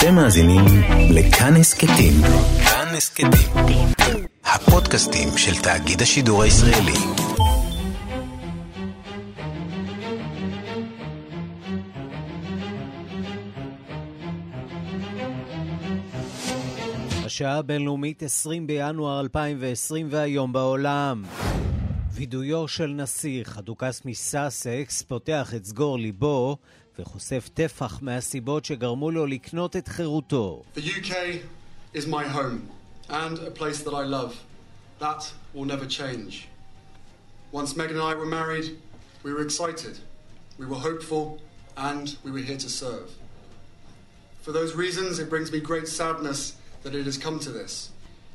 אתם מאזינים לכאן הסכתים. כאן הסכתים. הפודקאסטים של תאגיד השידור הישראלי. השעה הבינלאומית 20 בינואר 2020 והיום בעולם. וידויו של נסיך, הדוכס מסאסקס, פותח את סגור ליבו וחושף טפח מהסיבות שגרמו לו לקנות את חירותו. The UK is my home and a place that I love. That will never change. Once Meghan and I were married, we were excited, we were hopeful, and we were here to serve. For those reasons, it brings me great sadness that it has come to this.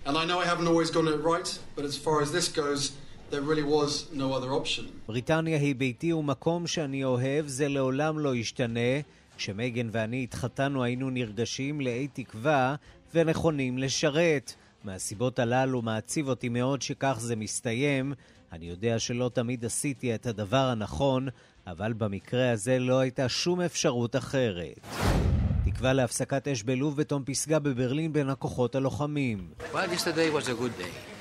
And I know I haven't always gotten it right, but as far as this goes, there really was no other option. בריטניה היא ביתי ומקום שאני אוהב, זה לעולם לא ישתנה. כשמייגן ואני התחתנו היינו נרגשים לאי תקווה ונכונים לשרת. מהסיבות הללו מעציב אותי מאוד שכך זה מסתיים. אני יודע שלא תמיד עשיתי את הדבר הנכון, אבל במקרה הזה לא הייתה שום אפשרות אחרת. תקווה להפסקת אש בלוב בתום פסגה בברלין בין הכוחות הלוחמים. Well,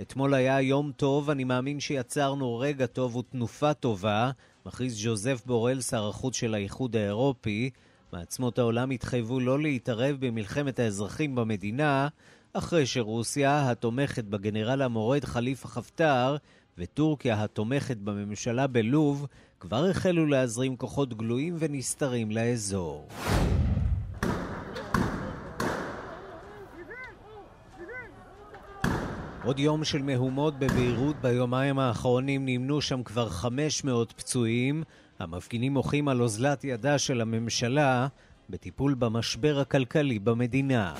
אתמול היה יום טוב, אני מאמין שיצרנו רגע טוב ותנופה טובה, מכריז ז'וזף בורל, שר החוץ של האיחוד האירופי. מעצמות העולם התחייבו לא להתערב במלחמת האזרחים במדינה, אחרי שרוסיה, התומכת בגנרל המורד חליפה חפטר, וטורקיה, התומכת בממשלה בלוב, כבר החלו להזרים כוחות גלויים ונסתרים לאזור. עוד יום של מהומות בביירות ביומיים האחרונים נמנו שם כבר 500 פצועים. המפגינים מוחים על אוזלת ידה של הממשלה בטיפול במשבר הכלכלי במדינה.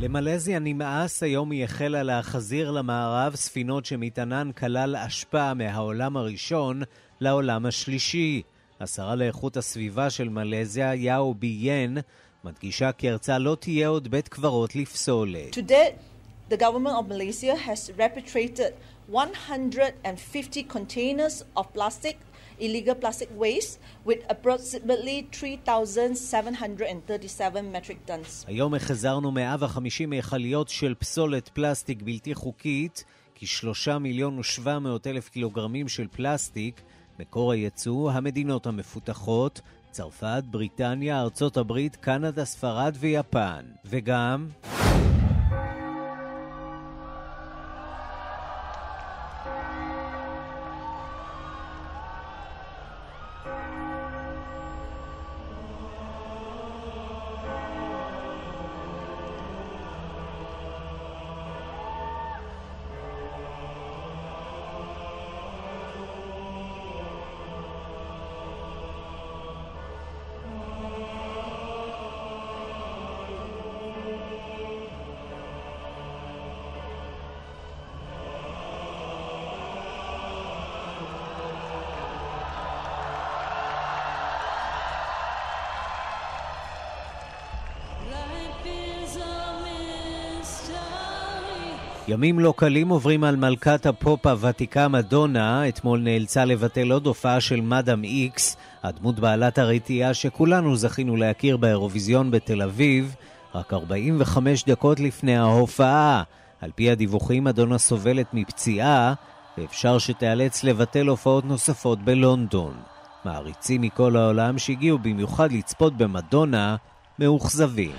למלזיה נמאס, היום היא החלה להחזיר למערב ספינות שמטענן כלל אשפה מהעולם הראשון לעולם השלישי. השרה לאיכות הסביבה של מלזיה, יאו ביין, מדגישה כי ארצה לא תהיה עוד בית קברות לפסולת. To date, the government of Malaysia has repatriated 150 containers of plastic, illegal plastic waste, with approximately 3,737 metric tons. היום החזרנו 150 מכליות של פסולת פלסטיק בלתי חוקית, כ-3 מיליון ו-700 אלף קילוגרמים של פלסטיק, מקור הייצוא, המדינות המפותחות, צרפת, בריטניה, ארצות הברית, קנדה, ספרד ויפן. וגם... ימים לא קלים עוברים על מלכת הפופ הוותיקה מדונה. אתמול נאלצה לבטל עוד הופעה של מאדאם איקס, הדמות בעלת הרתיעה שכולנו זכינו להכיר באירוויזיון בתל אביב, רק 45 דקות לפני ההופעה. על פי הדיווחים, מדונה סובלת מפציעה, ואפשר שתיאלץ לבטל הופעות נוספות בלונדון. מעריצים מכל העולם שהגיעו במיוחד לצפות במדונה, מאוכזבים.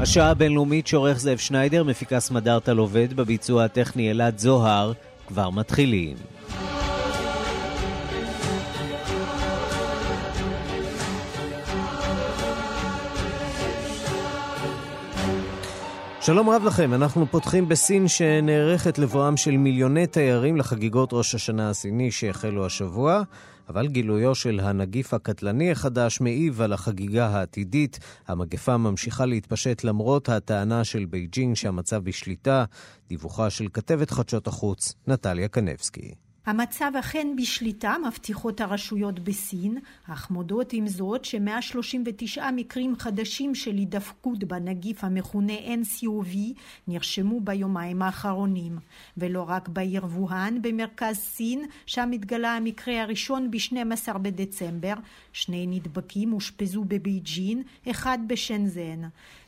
השעה הבינלאומית שעורך זאב שניידר, מפיקה סמדארטה עובד, בביצוע הטכני אלעד זוהר, כבר מתחילים. שלום רב לכם, אנחנו פותחים בסין שנערכת לבואם של מיליוני תיירים לחגיגות ראש השנה הסיני שהחלו השבוע, אבל גילויו של הנגיף הקטלני החדש מעיב על החגיגה העתידית. המגפה ממשיכה להתפשט למרות הטענה של בייג'ינג שהמצב בשליטה. דיווחה של כתבת חדשות החוץ, נטליה קנבסקי. המצב אכן בשליטה, מבטיחות הרשויות בסין, אך מודות עם זאת ש-139 מקרים חדשים של הידבקות בנגיף המכונה NCOV נרשמו ביומיים האחרונים. ולא רק בעיר ווהאן במרכז סין, שם התגלה המקרה הראשון ב-12 בדצמבר, שני נדבקים אושפזו בבייג'ין, אחד בשנזן.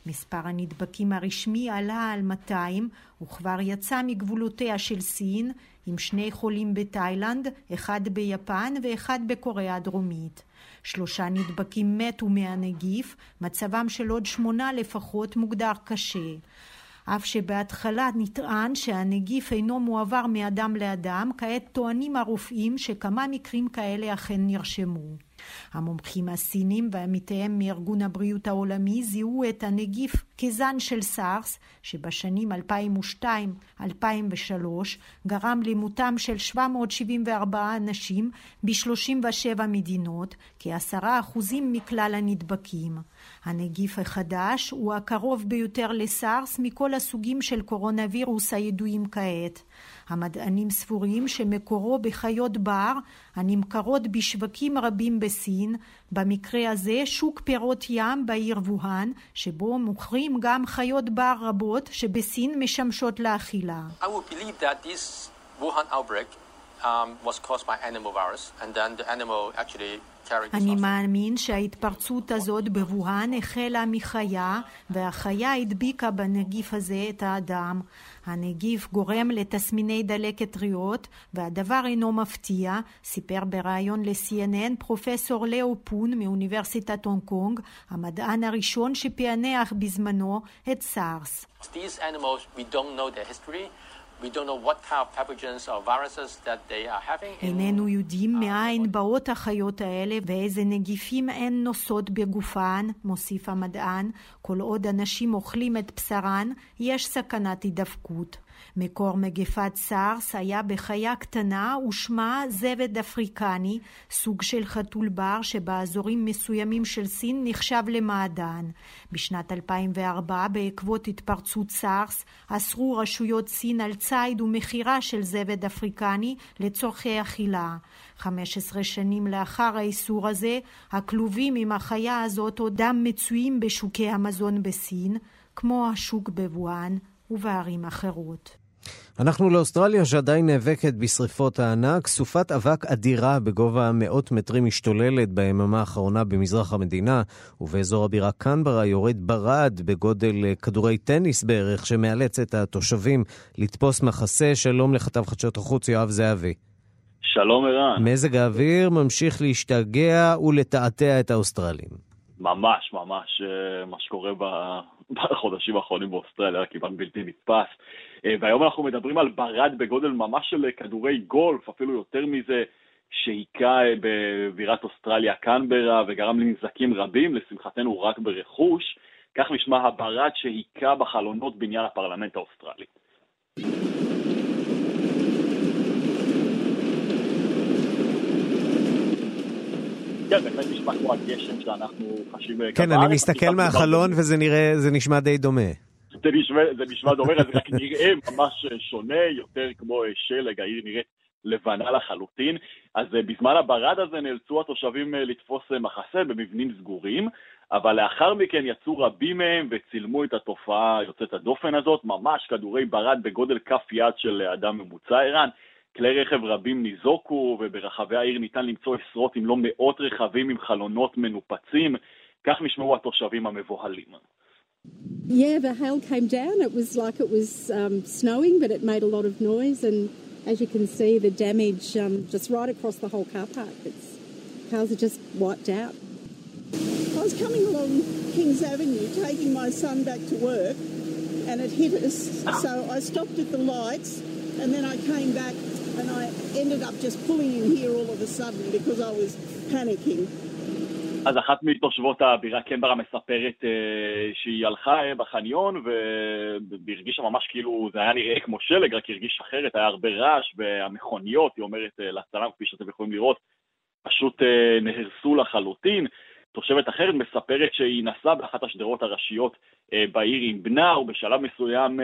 מספר הנדבקים הרשמי עלה על 200 וכבר יצא מגבולותיה של סין עם שני חולים בתאילנד, אחד ביפן ואחד בקוריאה הדרומית. שלושה נדבקים מתו מהנגיף, מצבם של עוד שמונה לפחות מוגדר קשה. אף שבהתחלה נטען שהנגיף אינו מועבר מאדם לאדם, כעת טוענים הרופאים שכמה מקרים כאלה אכן נרשמו. המומחים הסינים ועמיתיהם מארגון הבריאות העולמי זיהו את הנגיף כזן של סארס, שבשנים 2002-2003 גרם למותם של 774 אנשים ב-37 מדינות, כעשרה אחוזים מכלל הנדבקים. הנגיף החדש הוא הקרוב ביותר לסארס מכל הסוגים של קורונה וירוס הידועים כעת. המדענים סבורים שמקורו בחיות בר הנמכרות בשווקים רבים בסין, במקרה הזה שוק פירות ים בעיר ווהאן, שבו מוכרים גם חיות בר רבות שבסין משמשות לאכילה. Um, אני. מאמין שההתפרצות הזאת בווהאן החלה מחיה, והחיה הדביקה בנגיף הזה את האדם. הנגיף גורם לתסמיני דלקת ריאות, והדבר אינו מפתיע, סיפר בריאיון ל-CNN פרופסור לאו פון מאוניברסיטת הונג קונג, המדען הראשון שפענח בזמנו את סארס. These animals, we don't know their. איננו יודעים מאין באות החיות האלה ואיזה נגיפים הן נושאות בגופן, מוסיף המדען, כל עוד אנשים אוכלים את בשרן, יש סכנת הידבקות. מקור מגפת סארס היה בחיה קטנה ושמה זבד אפריקני, סוג של חתול בר שבאזורים מסוימים של סין נחשב למעדן. בשנת 2004, בעקבות התפרצות סארס, אסרו רשויות סין על ציד ומכירה של זבד אפריקני לצורכי אכילה. 15 שנים לאחר האיסור הזה, הכלובים עם החיה הזאת עודם מצויים בשוקי המזון בסין, כמו השוק בווהאן ובערים אחרות. אנחנו לאוסטרליה שעדיין נאבקת בשריפות הענק. סופת אבק אדירה בגובה מאות מטרים משתוללת ביממה האחרונה במזרח המדינה, ובאזור הבירה קנברה יורד ברד בגודל אה, כדורי טניס בערך, שמאלץ את התושבים לתפוס מחסה. שלום לכתב חדשות החוץ יואב זהבי. שלום ערן, מזג האוויר ממשיך להשתגע ולתעתע את האוסטרלים. ממש ממש אה, מה שקורה בחודשים האחרונים באוסטרליה כמעט בלתי נתפס. אה, והיום אנחנו מדברים על ברד בגודל ממש של כדורי גולף, אפילו יותר מזה, שהיכה אה, בבירת אוסטרליה קנברה וגרם לנזקים רבים, לשמחתנו רק ברכוש. כך נשמע הברד שהיכה בחלונות בניין הפרלמנט האוסטרלי. כן, בהחלט נשמע כמו הגשם שאנחנו חשים אה, כן, אני. מסתכל מהחלון וזה נראה, זה נשמע די דומה. זה נשמע, דומה, זה רק נראה ממש שונה, יותר כמו אה, שלג, העיר נראית לבנה לחלוטין. אז אה, בזמן הברד הזה נאלצו התושבים אה, לתפוס מחסה במבנים סגורים, אבל לאחר מכן יצאו רבים מהם וצילמו את התופעה יוצאת הדופן הזאת, ממש כדורי ברד בגודל כף יד של אדם ממוצע ערן. כלי רכב רבים ניזוקו, וברחבי העיר ניתן למצוא עשרות אם לא מאות רכבים עם חלונות מנופצים. כך נשמעו התושבים המבוהלים. Yeah, the hail came down. It was like it was um, snowing, but it made a lot of noise. And as you can see, the damage um, just right across the whole car park. It's, cars are just wiped out. I was coming along Kings Avenue taking my son back to work and it hit us. So I stopped at the lights and then I came back and I ended up just pulling in here all of a sudden because I was panicking. אז אחת מתושבות הבירה קנברה מספרת אה, שהיא הלכה אה, בחניון והרגישה ממש כאילו זה היה נראה כמו שלג, רק הרגיש אחרת, היה הרבה רעש והמכוניות, היא אומרת אה, לצלם, כפי שאתם יכולים לראות, פשוט נהרסו לחלוטין. תושבת אחרת מספרת שהיא נסעה באחת השדרות הראשיות בעיר עם בנה, ובשלב מסוים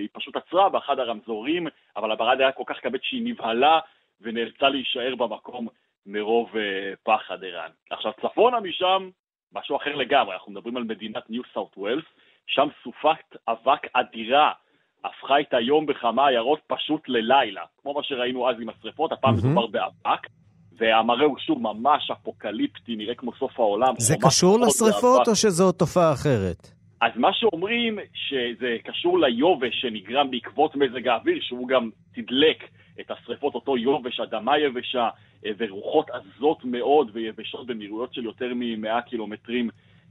היא פשוט עצרה באחד הרמזורים, אבל הברד היה כל כך כבד שהיא נבהלה ונאלצה להישאר במקום מרוב אה, פחד ערן. עכשיו, צפונה משם, משהו אחר לגמרי, אנחנו מדברים על מדינת ניו סאוט ווילס, שם סופת אבק אדירה הפכה את היום בכמה עיירות פשוט ללילה, כמו מה שראינו אז עם השרפות, הפעם מהמם. מדובר באבק. והמראה הוא שוב ממש אפוקליפטי, נראה כמו סוף העולם. זה קשור באבק. או שזו תופעה אחרת? אז מה שאומרים שזה קשור ליובש שנגרם בעקבות מזג האוויר, שהוא גם תדלק את השריפות, אותו יובש, אדמה יבשה אה, ורוחות עזות מאוד ויבשות במהירויות של יותר מ-100 קילומטרים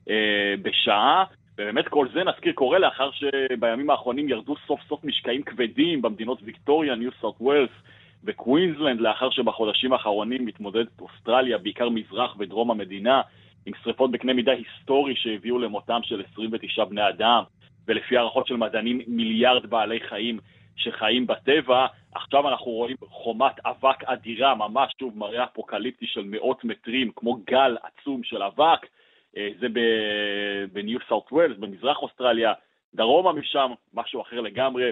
אה, בשעה. ובאמת כל זה, נזכיר, קורה לאחר שבימים האחרונים ירדו סוף סוף משקעים כבדים במדינות ויקטוריה, ניו סאוט ווילס וקווינסלנד, לאחר שבחודשים האחרונים מתמודדת אוסטרליה, בעיקר מזרח ודרום המדינה, עם שריפות בקנה מידה היסטורי שהביאו למותם של 29 בני אדם, ולפי הערכות של מדענים מיליארד בעלי חיים שחיים בטבע. עכשיו אנחנו רואים חומת אבק אדירה, ממש שוב מראה אפוקליפטי של מאות מטרים, כמו גל עצום של אבק. אה, זה בניו סאוט ווילס, במזרח אוסטרליה, דרומה משם, משהו אחר לגמרי.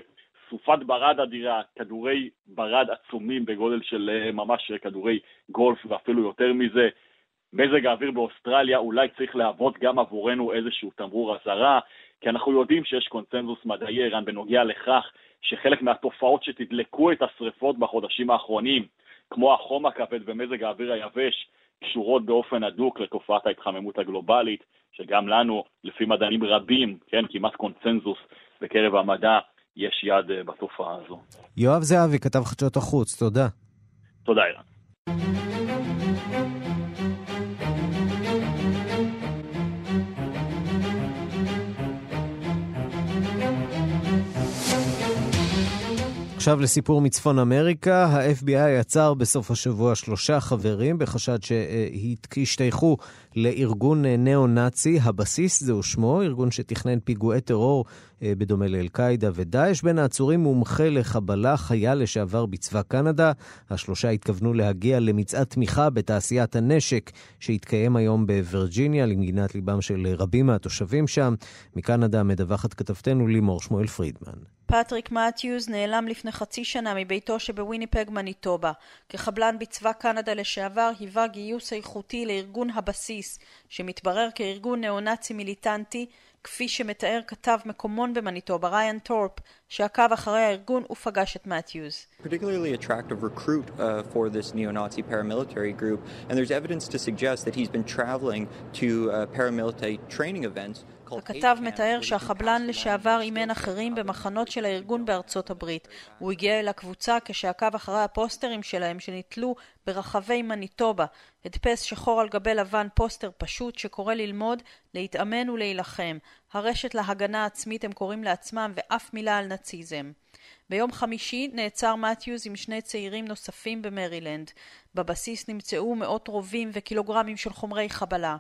סופת ברד אדירה, כדורי ברד עצומים בגודל של אה, ממש כדורי גולף ואפילו יותר מזה. מזג האוויר באוסטרליה אולי צריך להוות גם עבורנו איזשהו תמרור אזהרה, כי אנחנו יודעים שיש קונצנזוס מדעי ערן בנוגע לכך שחלק מהתופעות שתדלקו את השריפות בחודשים האחרונים, כמו החום הכבד ומזג האוויר היבש, קשורות באופן הדוק לתופעת ההתחממות הגלובלית, שגם לנו, לפי מדענים רבים, כן, כמעט קונצנזוס בקרב המדע, יש יד אה, בתופעה הזו. יואב זהבי, כתב חדשות החוץ, תודה. תודה, ערן. עכשיו לסיפור מצפון אמריקה, ה-FBI עצר בסוף השבוע שלושה חברים בחשד שהשתייכו לארגון ניאו-נאצי, הבסיס זהו שמו, ארגון שתכנן פיגועי טרור אה, בדומה לאל-קאעידה ודאעש. בין העצורים מומחה לחבלה, חייל לשעבר בצבא קנדה. השלושה התכוונו להגיע למצעד תמיכה בתעשיית הנשק שהתקיים היום בווירג'יניה, למגינת ליבם של רבים מהתושבים שם. מקנדה מדווחת כתבתנו לימור שמואל פרידמן. פטריק מתיוז נעלם לפני חצי שנה מביתו שבוויניפג מניטובה. כחבלן בצבא קנדה לשעבר היווה גיוס איכותי לארגון הבסיס, שמתברר כארגון ניאו-נאצי מיליטנטי, כפי שמתאר כתב מקומון במניטובה, ריין טורפ, שעקב אחרי הארגון ופגש את מתיוז. particularly attractive recruit uh, for this neo-Nazi paramilitary group, and there's evidence to suggest that he's been traveling to uh, paramilitary training events. הכתב מתאר שהחבלן לשעבר אימן אחרים במחנות של הארגון בארצות הברית. הוא הגיע אל הקבוצה כשעקב אחרי הפוסטרים שלהם שנתלו ברחבי מניטובה. הדפס שחור על גבי לבן פוסטר פשוט שקורא ללמוד, להתאמן ולהילחם. הרשת להגנה עצמית הם קוראים לעצמם ואף מילה על נאציזם. ביום חמישי נעצר מתיוז עם שני צעירים נוספים במרילנד. בבסיס נמצאו מאות רובים וקילוגרמים של חומרי חבלה.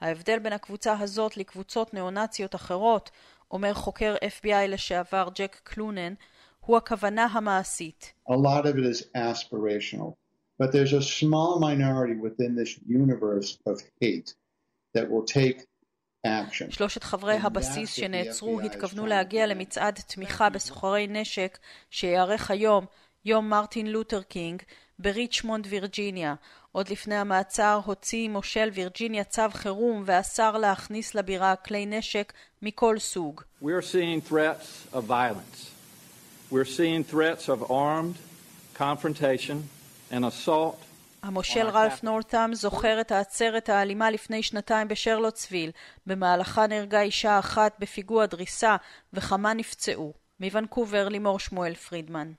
ההבדל בין הקבוצה הזאת לקבוצות ניאו-נאציות אחרות, אומר חוקר FBI לשעבר ג'ק קלונן, הוא הכוונה המעשית. A lot of it is aspirational, but there's a small minority within this universe of hate that will take. שלושת חברי הבסיס שנעצרו התכוונו להגיע למצעד תמיכה בסוחרי נשק שייערך היום, יום מרטין לותר קינג, בריצ'מונד וירג'יניה. עוד לפני המעצר הוציא מושל וירג'יניה צו חירום ואסר להכניס לבירה כלי נשק מכל סוג. We're seeing threats of violence. We're seeing threats of armed confrontation and assault. המושל רלף נורתם זוכר את העצרת האלימה לפני שנתיים בשרלוטסוויל, במהלכה נהרגה אישה אחת בפיגוע דריסה וכמה נפצעו. מוונקובר לימור שמואל פרידמן.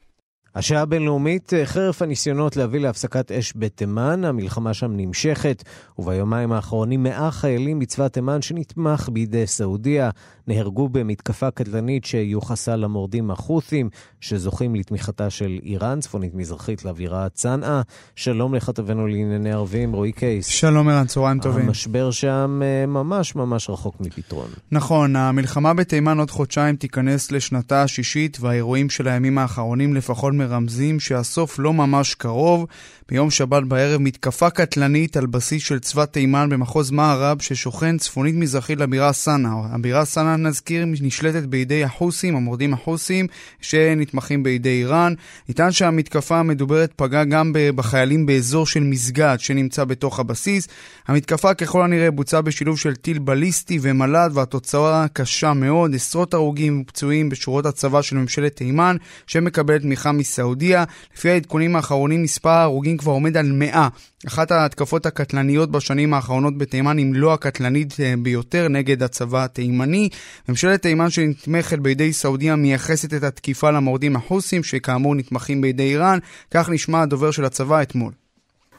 השעה הבינלאומית, חרף הניסיונות להביא להפסקת אש בתימן, המלחמה שם נמשכת, וביומיים האחרונים מאה חיילים בצבא תימן שנתמך בידי סעודיה, נהרגו במתקפה קטלנית שיוחסה למורדים החות'ים, שזוכים לתמיכתה של איראן, צפונית מזרחית לאווירה צנעא. שלום לכתבנו לענייני ערבים, רועי קייס. שלום ערן, צהריים טובים. המשבר שם אה, ממש ממש רחוק מפתרון. נכון, המלחמה בתימן עוד חודשיים תיכנס לשנתה השישית, והאירועים של הימים האחרונים לפחות מרמזים שהסוף לא ממש קרוב. ביום שבת בערב מתקפה קטלנית על בסיס של צבא תימן במחוז מערב ששוכן צפונית מזרחית לבירה סנא. הבירה סנא, נזכיר, נשלטת בידי החוסים, המורדים החוסים, שנתמכים בידי איראן. ניתן שהמתקפה המדוברת פגעה גם בחיילים באזור של מסגד שנמצא בתוך הבסיס. המתקפה ככל הנראה בוצעה בשילוב של טיל בליסטי ומל"ד והתוצאה קשה מאוד, עשרות הרוגים ופצועים בשורות הצבא של ממשלת תימן שמקבלת תמיכה מסעודיה. לפי העדכונים האחרונים מספר ההרוגים כבר עומד על 100. אחת ההתקפות הקטלניות בשנים האחרונות בתימן, אם לא הקטלנית ביותר, נגד הצבא התימני. ממשלת תימן שנתמכת בידי סעודיה מייחסת את התקיפה למורדים החוסים, שכאמור נתמכים בידי איראן. כך נשמע הדובר של הצבא אתמול.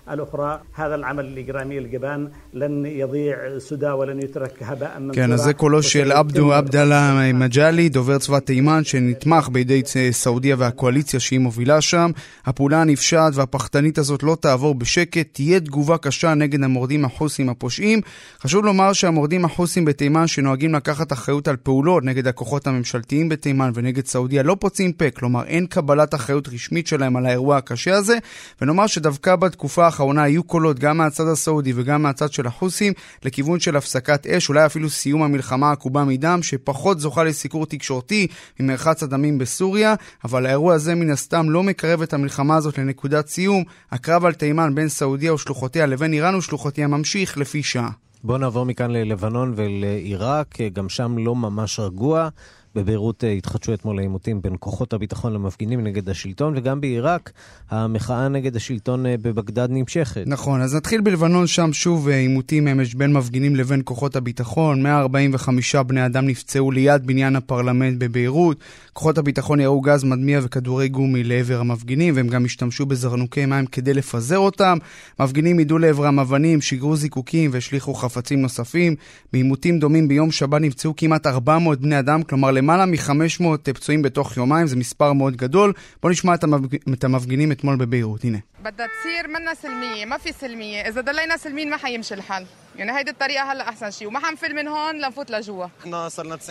الأخرى هذا العمل الإجرامي الجبان لن يضيع سدى ولن يترك هباء منثورا. כן, אז זה קולו של עבדו עבדאללה מג'אלי, דובר צבא תימן, שנתמך בידי סעודיה והקואליציה שהיא מובילה שם. הפעולה הנפשעת והפחדנית הזאת לא תעבור בשקט, תהיה תגובה קשה נגד המורדים החוסים הפושעים. חשוב לומר שהמורדים החוסים בתימן, שנוהגים לקחת אחריות על פעולות נגד הכוחות הממשלתיים בתימן ונגד סעודיה, לא פוצעים פה, כלומר אין קבלת אחריות רשמית שלהם על האירוע הקשה הזה, ונאמר שדווקא בתקופה האחרונה היו קולות גם מהצד הסעודי וגם מהצד של החוסים לכיוון של הפסקת אש, אולי אפילו סיום המלחמה העקובה מדם, שפחות זוכה לסיקור תקשורתי ממרחץ הדמים בסוריה, אבל האירוע הזה מן הסתם לא מקרב את המלחמה הזאת לנקודת סיום. הקרב על תימן בין סעודיה ושלוחותיה לבין איראן ושלוחותיה ממשיך לפי שעה. בואו נעבור מכאן ללבנון ולעיראק, גם שם לא ממש רגוע. בביירות התחדשו אתמול העימותים בין כוחות הביטחון למפגינים נגד השלטון, וגם בעיראק המחאה נגד השלטון בבגדד נמשכת. נכון, אז נתחיל בלבנון, שם שוב עימותים אמש בין מפגינים לבין כוחות הביטחון. 145 בני אדם נפצעו ליד בניין הפרלמנט בביירות. כוחות הביטחון ירו גז מדמיע וכדורי גומי לעבר המפגינים, והם גם השתמשו בזרנוקי מים כדי לפזר אותם. מפגינים יידו לעברם אבנים, שיגרו זיקוקים והשליכו חפצים נוספים. בעימותים דומים ביום שבת נפצעו כמעט 400 בני אדם, כלומר למעלה מ-500 פצועים בתוך יומיים, זה מספר מאוד גדול. בואו נשמע את, המפג... את המפגינים אתמול בביירות, הנה. بدها تصير منا سلمية ما في سلمية إذا ضلينا سلمين ما حيمشي الحل يعني هيدي الطريقة هلا أحسن شيء وما حنفل من هون لنفوت لجوا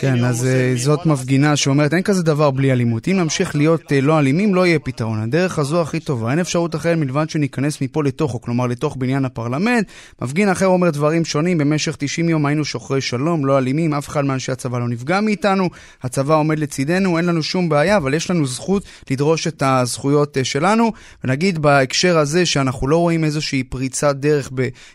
כן, אז זאת מפגינה שאומרת אין כזה דבר בלי אלימות. אם נמשיך להיות לא אלימים, לא יהיה פתרון. הדרך הזו הכי טובה. אין אפשרות אחרת מלבד שניכנס מפה לתוכו, כלומר לתוך בניין הפרלמנט. מפגין אחר אומר דברים שונים. במשך 90 יום היינו שוחרי שלום, לא אלימים, אף אחד מאנשי הצבא לא נפגע מאיתנו. הצבא עומד לצידנו, אין לנו שום בעיה, אבל יש לנו זכות לדרוש את הזכויות שלנו. ונגיד בהקשר הזה שאנחנו לא רואים איזושהי פריצת דרך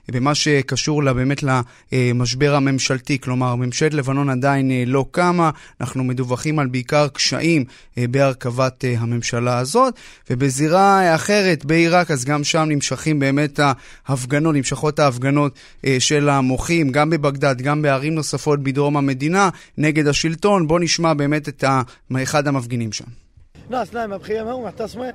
במה שקשור באמת למשבר הממשלתי. כלומר, ממשלת לבנון עדיין לא קמה, אנחנו מדווחים על בעיקר קשיים בהרכבת הממשלה הזאת, ובזירה אחרת בעיראק, אז גם שם נמשכים באמת ההפגנות, נמשכות ההפגנות של המוחים, גם בבגדד, גם בערים נוספות בדרום המדינה, נגד השלטון. בואו נשמע באמת את אחד המפגינים שם. ناس نايمة بخيمها ومعتصمة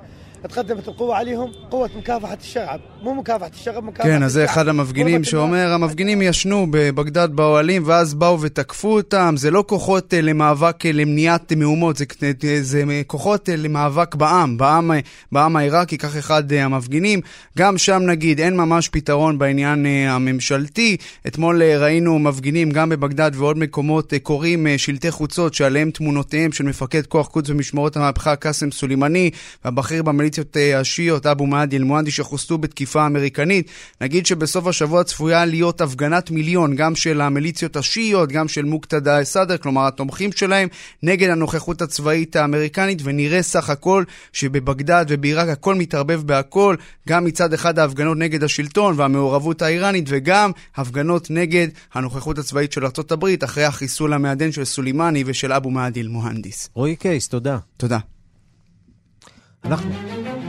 تقدمت القوة عليهم قوة مكافحة الشعب مو مكافحة الشعب مكافحة כן, אז זה אחד המפגינים שאומר, המפגינים ישנו בבגדד באוהלים ואז באו ותקפו אותם, זה לא כוחות למאבק למניעת מהומות, זה, זה כוחות למאבק בעם, בעם, בעם העיראקי, כך אחד המפגינים. גם שם נגיד, אין ממש פתרון בעניין הממשלתי. אתמול ראינו מפגינים גם בבגדד ועוד מקומות קוראים שלטי חוצות שעליהם תמונותיהם של מפקד כוח קודס במשמרות המהפכה קאסם סולימני והבכיר במיליציות השיעיות אבו מהדי אל-מואנדי שחוסלו בתקיפה אמריקנית. נגיד שבסוף השבוע צפויה להיות הפגנת מיליון, גם של המיליציות השיעיות, גם של מוקתדה א-סאדר, כלומר התומכים שלהם, נגד הנוכחות הצבאית האמריקנית, ונראה סך הכל שבבגדד ובעיראק הכל מתערבב בהכל, גם מצד אחד ההפגנות נגד השלטון והמעורבות האיראנית, וגם הפגנות נגד הנוכחות הצבאית של ארה"ב אחרי החיסול המעדן של סולימני ושל אבו מהדי אל-מוהנדיס. רועי קייס, תודה. תודה. אנחנו.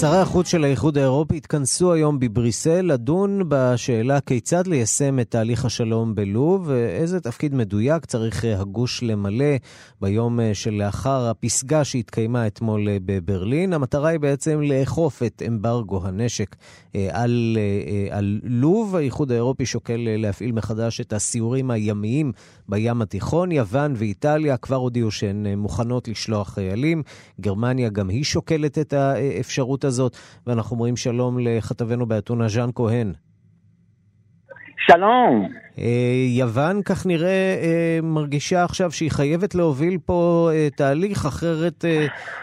שרי החוץ של האיחוד האירופי התכנסו היום בבריסל לדון בשאלה כיצד ליישם את תהליך השלום בלוב ואיזה תפקיד מדויק צריך הגוש למלא ביום שלאחר הפסגה שהתקיימה אתמול בברלין. המטרה היא בעצם לאכוף את אמברגו הנשק על, על לוב. האיחוד האירופי שוקל להפעיל מחדש את הסיורים הימיים בים התיכון. יוון ואיטליה כבר הודיעו שהן מוכנות לשלוח חיילים. גרמניה גם היא שוקלת את האפשרות הזאת, ואנחנו אומרים שלום לכתבנו באתונה ז'אן כהן. שלום. יוון, כך נראה, מרגישה עכשיו שהיא חייבת להוביל פה תהליך, אחרת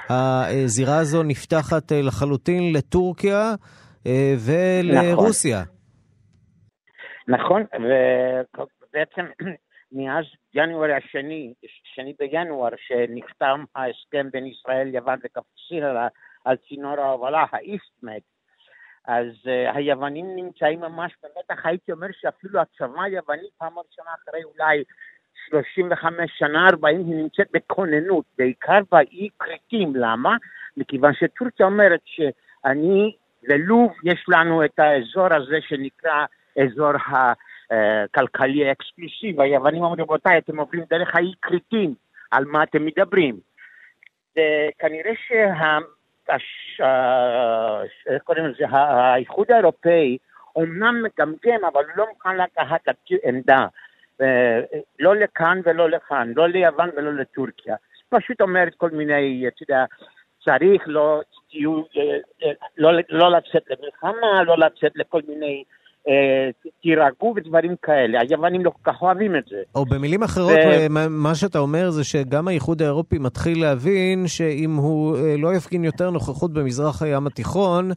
הזירה הזו נפתחת לחלוטין לטורקיה ולרוסיה. נכון, ובעצם מאז ינואר השני, שני בינואר, שנחתם ההסכם בין ישראל, יוון וקפריסין על, על צינור ההובלה, האיסטמד, אז uh, היוונים נמצאים ממש במתח, הייתי אומר שאפילו הצבא היווני פעם ראשונה אחרי אולי 35 שנה, 40, היא נמצאת בכוננות, בעיקר באי כרתים, למה? מכיוון שטורקיה אומרת שאני ולוב יש לנו את האזור הזה שנקרא אזור ה... כלכלי אקסקלוסיבי, היוונים אומרים, רבותיי, אתם עוברים דרך האי כריתים, על מה אתם מדברים? וכנראה שה... קוראים לזה, האיחוד האירופאי אומנם מגמגם, אבל לא מוכן לקחת עמדה. לא לכאן ולא לכאן, לא ליוון ולא לטורקיה. פשוט אומרת כל מיני, אתה יודע, צריך לא, לא, לא לצאת למלחמה, לא לצאת לכל מיני תירגעו ודברים כאלה. היוונים לא כל כך אוהבים את זה. או במילים אחרות, ו... מה שאתה אומר זה שגם האיחוד האירופי מתחיל להבין שאם הוא לא יפגין יותר נוכחות במזרח הים התיכון,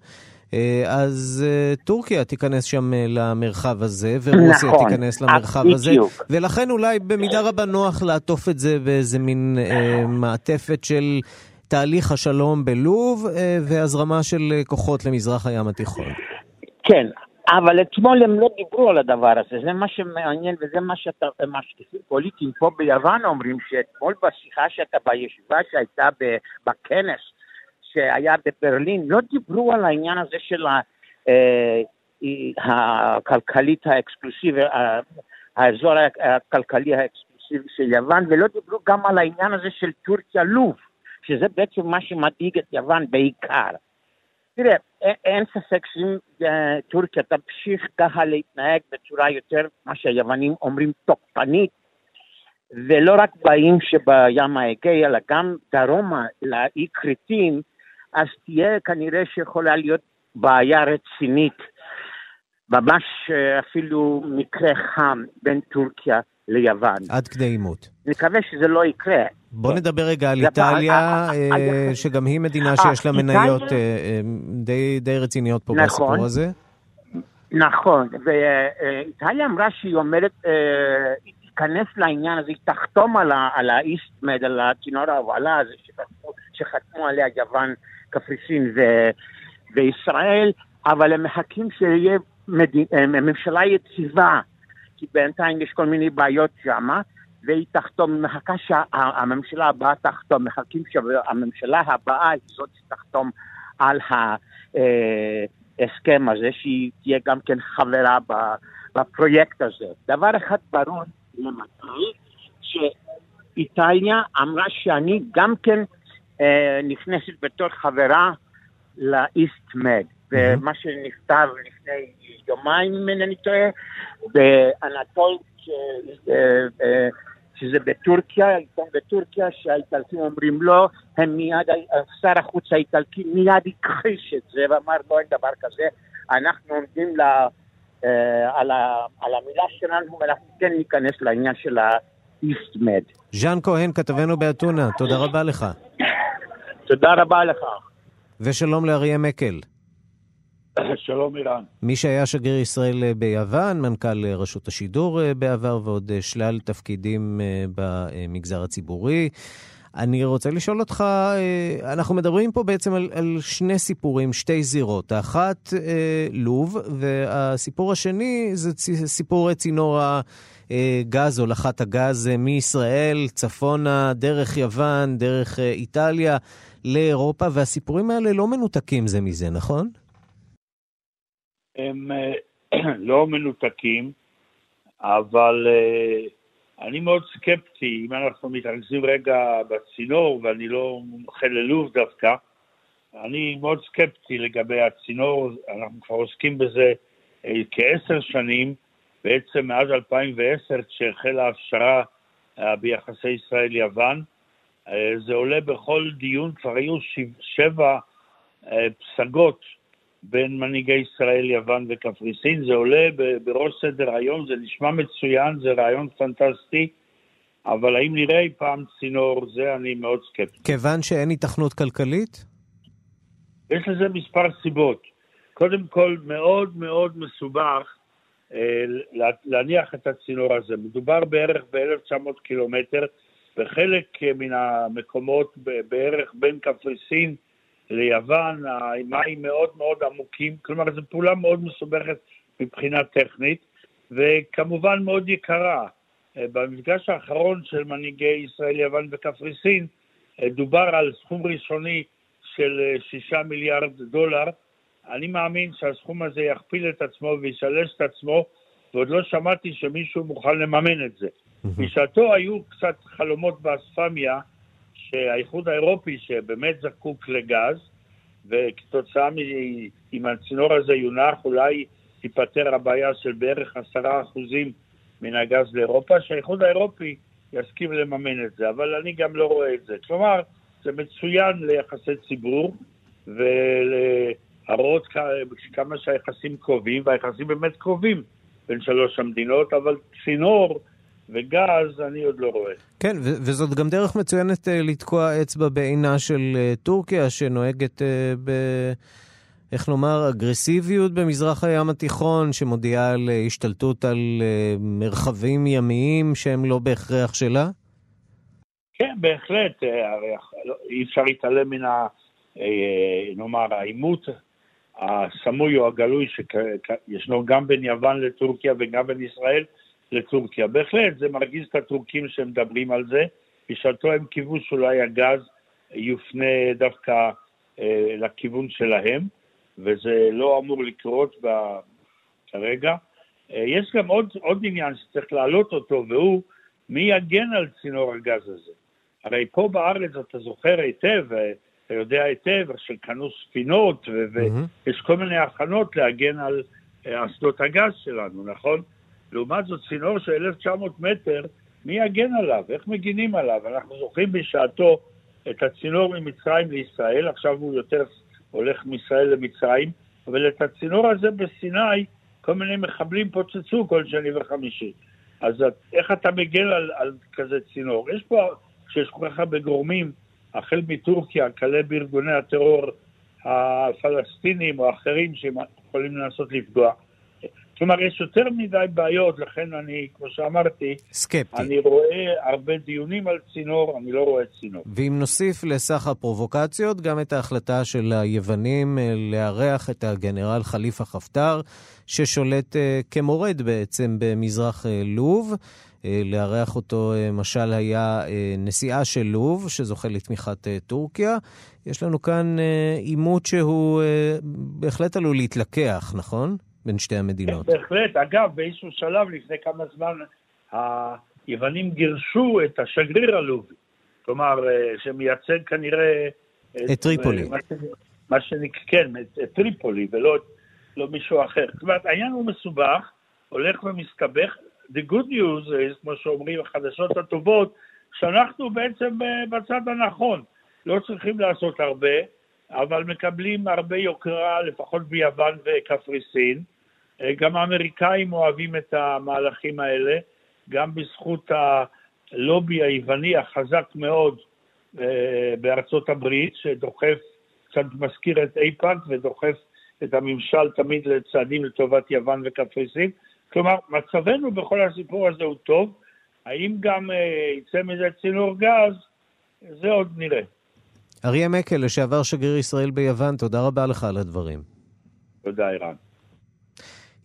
אז טורקיה תיכנס שם למרחב הזה, ורוסיה נכון, תיכנס למרחב בדיוק. הזה, ולכן אולי במידה רבה נוח לעטוף את זה באיזה מין אה, מעטפת של תהליך השלום בלוב אה, והזרמה של כוחות למזרח הים התיכון. כן, אבל אתמול הם לא דיברו על הדבר הזה, זה מה שמעניין וזה מה שהמשקיפים פוליטיים פה ביוון אומרים, שאתמול בשיחה שאתה בישיבה שהייתה בכנס שהיה בברלין, לא דיברו על העניין הזה של הכלכלית האקסקלוסיבי, האזור הכלכלי האקסקלוסיבי של יוון, ולא דיברו גם על העניין הזה של טורקיה-לוב, שזה בעצם מה שמדאיג את יוון בעיקר. תראה, אין ספק שאם טורקיה תמשיך ככה להתנהג בצורה יותר, מה שהיוונים אומרים, תוקפנית, ולא רק באיים שבים האגאי, אלא גם דרומה לאי כרתים, אז תהיה כנראה שיכולה להיות בעיה רצינית, ממש אפילו מקרה חם בין טורקיה ליוון. עד כדי עימות. נקווה שזה לא יקרה. בוא נדבר רגע על איטליה, שגם היא מדינה שיש לה מניות די רציניות פה בסיפור הזה. נכון, ואיטליה אמרה שהיא אומרת, היא תיכנס לעניין הזה, היא תחתום על האיסטמד, על הצינור ההובלה הזה שחתמו עליה יוון, קפריסין וישראל, אבל הם מחכים שיהיה ממשלה יציבה, כי בינתיים יש כל מיני בעיות שמה. והיא תחתום, מחכה שהממשלה הבאה תחתום, מחכים שהממשלה הבאה היא זאת שתחתום על ההסכם הזה, שהיא תהיה גם כן חברה בפרויקט הזה. דבר אחד ברור למתי, שאיטליה אמרה שאני גם כן אה, נכנסת בתור חברה לאיסט-מד, ומה שנכתב לפני יומיים, אם אינני טועה, באנטול שזה בטורקיה, עיתון בטורקיה, שהאיטלקים אומרים לא, הם מיד, שר החוץ האיטלקי מיד הכחיש את זה ואמר לא אין דבר כזה, אנחנו עומדים לה, אה, על, ה, על המילה שלנו ואנחנו כן ניכנס לעניין של האיסטמד. ז'אן כהן, כתבנו באתונה, תודה רבה לך. תודה רבה לך. ושלום לאריה מקל. שלום אירן. מי שהיה שגריר ישראל ביוון, מנכ"ל רשות השידור בעבר ועוד שלל תפקידים במגזר הציבורי. אני רוצה לשאול אותך, אה, אנחנו מדברים פה בעצם על, על שני סיפורים, שתי זירות. האחת, אה, לוב, והסיפור השני זה סיפור צינור הגז, הולכת הגז מישראל, צפונה, דרך יוון, דרך איטליה, לאירופה, והסיפורים האלה לא מנותקים זה מזה, נכון? הם לא מנותקים, אבל אני מאוד סקפטי, אם אנחנו מתרכזים רגע בצינור, ואני לא מומחה ללוב דווקא, אני מאוד סקפטי לגבי הצינור, אנחנו כבר עוסקים בזה אה, כעשר שנים, בעצם מאז 2010, כשהחלה ההפשרה אה, ביחסי ישראל-יוון. אה, זה עולה בכל דיון, כבר היו שבע פסגות בין מנהיגי ישראל, יוון וקפריסין, זה עולה בראש סדר היום, זה נשמע מצוין, זה רעיון פנטסטי, אבל האם נראה אי פעם צינור, זה אני מאוד סקפטי. כיוון שאין התכנות כלכלית? יש לזה מספר סיבות. קודם כל, מאוד מאוד מסובך אה, להניח את הצינור הזה. מדובר בערך ב-1,900 קילומטר, וחלק מן המקומות בערך בין קפריסין ליוון, המים מאוד מאוד עמוקים, כלומר זו פעולה מאוד מסובכת מבחינה טכנית, וכמובן מאוד יקרה. אה, במפגש האחרון של מנהיגי ישראל, יוון וקפריסין, אה, דובר על סכום ראשוני של אה, שישה מיליארד דולר. אני מאמין שהסכום הזה יכפיל את עצמו וישלש את עצמו, ועוד לא שמעתי שמישהו מוכן לממן את זה. בשעתו היו קצת חלומות באספמיה, שהאיחוד האירופי, שבאמת זקוק לגז, וכתוצאה מ... אם הצינור הזה יונח, אולי תיפתר הבעיה של בערך עשרה אחוזים מן הגז לאירופה, שהאיחוד האירופי יסכים לממן את זה, אבל אני גם לא רואה את זה. כלומר, זה מצוין ליחסי ציבור ולהראות כמה שהיחסים קרובים, והיחסים באמת קרובים בין שלוש המדינות, אבל צינור וגז אני עוד לא רואה. כן, ו- וזאת גם דרך מצוינת uh, לתקוע אצבע בעינה של uh, טורקיה, שנוהגת uh, ב... איך נאמר, אגרסיביות במזרח הים התיכון, שמודיעה על uh, השתלטות על uh, מרחבים ימיים שהם לא בהכרח שלה? כן, בהחלט. לא, אי אפשר להתעלם מן ה... נאמר, העימות הסמוי או הגלוי שישנו גם בין יוון לטורקיה וגם בין ישראל לטורקיה. בהחלט, זה מרגיז את הטורקים שהם מדברים על זה. בשעתו הם קיוו שאולי הגז יופנה דווקא אה, לכיוון שלהם, וזה לא אמור לקרות ב... כרגע. אה, יש גם עוד, עוד עניין שצריך להעלות אותו, והוא מי יגן על צינור הגז הזה. הרי פה בארץ אתה זוכר היטב, אה, אתה יודע היטב, שקנו ספינות, ויש mm-hmm. כל מיני הכנות להגן על אה, אסדות הגז שלנו, נכון? לעומת זאת, צינור של 1,900 מטר, מי יגן עליו? איך מגינים עליו? אנחנו זוכרים בשעתו את הצינור ממצרים לישראל, עכשיו הוא יותר הולך מישראל למצרים, אבל את הצינור הזה בסיני, כל מיני מחבלים פוצצו כל שני וחמישי. אז איך אתה מגן על, על כזה צינור? יש פה, כשיש כל כך הרבה גורמים, החל מטורקיה, כלה בארגוני הטרור הפלסטינים או אחרים שיכולים לנסות לפגוע, כלומר, יש יותר מדי בעיות, לכן אני, כמו שאמרתי, סקפטי. אני רואה הרבה דיונים על צינור, אני לא רואה צינור. ואם נוסיף לסך הפרובוקציות, גם את ההחלטה של היוונים אה, לארח את הגנרל חליפה חפטר, ששולט uh, כמורד בעצם במזרח uh, לוב. לארח אותו, משל היה נשיאה של לוב, שזוכה לתמיכת טורקיה. יש לנו כאן עימות שהוא בהחלט עלול להתלקח, נכון? בין שתי המדינות. כן, בהחלט. אגב, באיזשהו שלב לפני כמה זמן היוונים גירשו את השגריר הלובי. כלומר, אה, שמייצג כנראה... את טריפולי. מה שנקרא, כן, את, את טריפולי ולא לא מישהו אחר. זאת אומרת, העניין הוא מסובך, הולך ומסתבך. The good news is, כמו שאומרים, החדשות הטובות, שאנחנו בעצם אה, בצד הנכון. לא צריכים לעשות הרבה, אבל מקבלים הרבה יוקרה, לפחות ביוון וקפריסין. אה, גם האמריקאים אוהבים את המהלכים האלה, גם בזכות הלובי היווני החזק מאוד אה, בארצות הברית, שדוחף, קצת מזכיר את אייפאק ודוחף את הממשל תמיד לצעדים לטובת יוון וקפריסין. כלומר, מצבנו בכל הסיפור הזה הוא טוב. האם גם אה, יצא מזה צינור גז? זה עוד נראה. אריה מקל, לשעבר שגריר ישראל ביוון, תודה רבה לך על הדברים. תודה, ערן.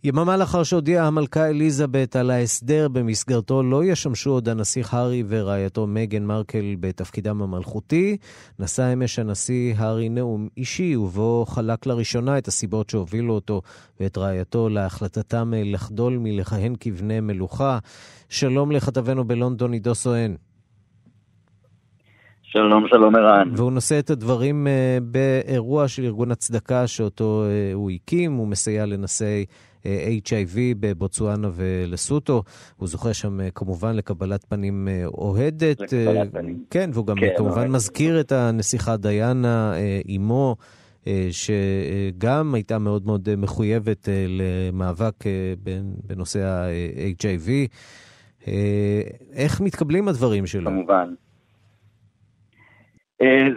יממה לאחר שהודיעה המלכה אליזבת על ההסדר במסגרתו לא ישמשו עוד הנסיך הארי ורעייתו מגן מרקל בתפקידם המלכותי, נשא אמש הנשיא הארי נאום אישי ובו חלק לראשונה את הסיבות שהובילו אותו ואת רעייתו להחלטתם לחדול מלכהן כבני מלוכה. שלום לכתבנו בלונדון עידו סואן. שלום, שלום ערן. והוא נושא את הדברים uh, באירוע של ארגון הצדקה שאותו uh, הוא הקים, הוא מסייע לנשאי uh, HIV בבוצואנה ולסוטו. הוא זוכה שם כמובן לקבלת פנים אוהדת. לקבלת פנים. כן, והוא גם כן, כמובן אוהד. מזכיר את הנסיכה דיאנה, uh, שגם הייתה מאוד מאוד מחויבת למאבק בנושא ה-HIV. איך מתקבלים הדברים שלו? כמובן.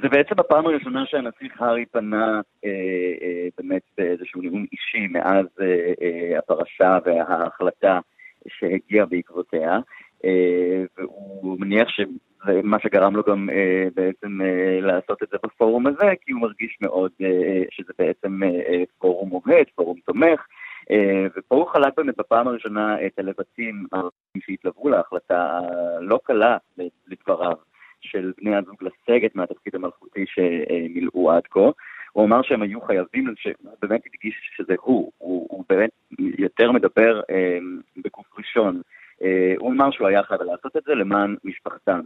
זה בעצם הפעם הראשונה שהנסיך הארי פנה אה, אה, באמת באיזשהו נאום אישי מאז אה, אה, הפרשה וההחלטה שהגיעה בעקבותיה, אה, והוא מניח שזה מה שגרם לו גם אה, בעצם אה, לעשות את זה בפורום הזה, כי הוא מרגיש מאוד אה, שזה בעצם אה, פורום אוהד, פורום תומך. ופה הוא חלק באמת בפעם הראשונה את הלבטים שהתלוו להחלטה הלא קלה לדבריו של בני הזוג לסגת מהתפקיד המלכותי שמילאו עד כה. הוא אמר שהם היו חייבים, שהוא באמת הדגיש שזה הוא, הוא, הוא באמת יותר מדבר אה, בגוף ראשון. אה, הוא אמר שהוא היה חייב לעשות את זה למען משפחתם.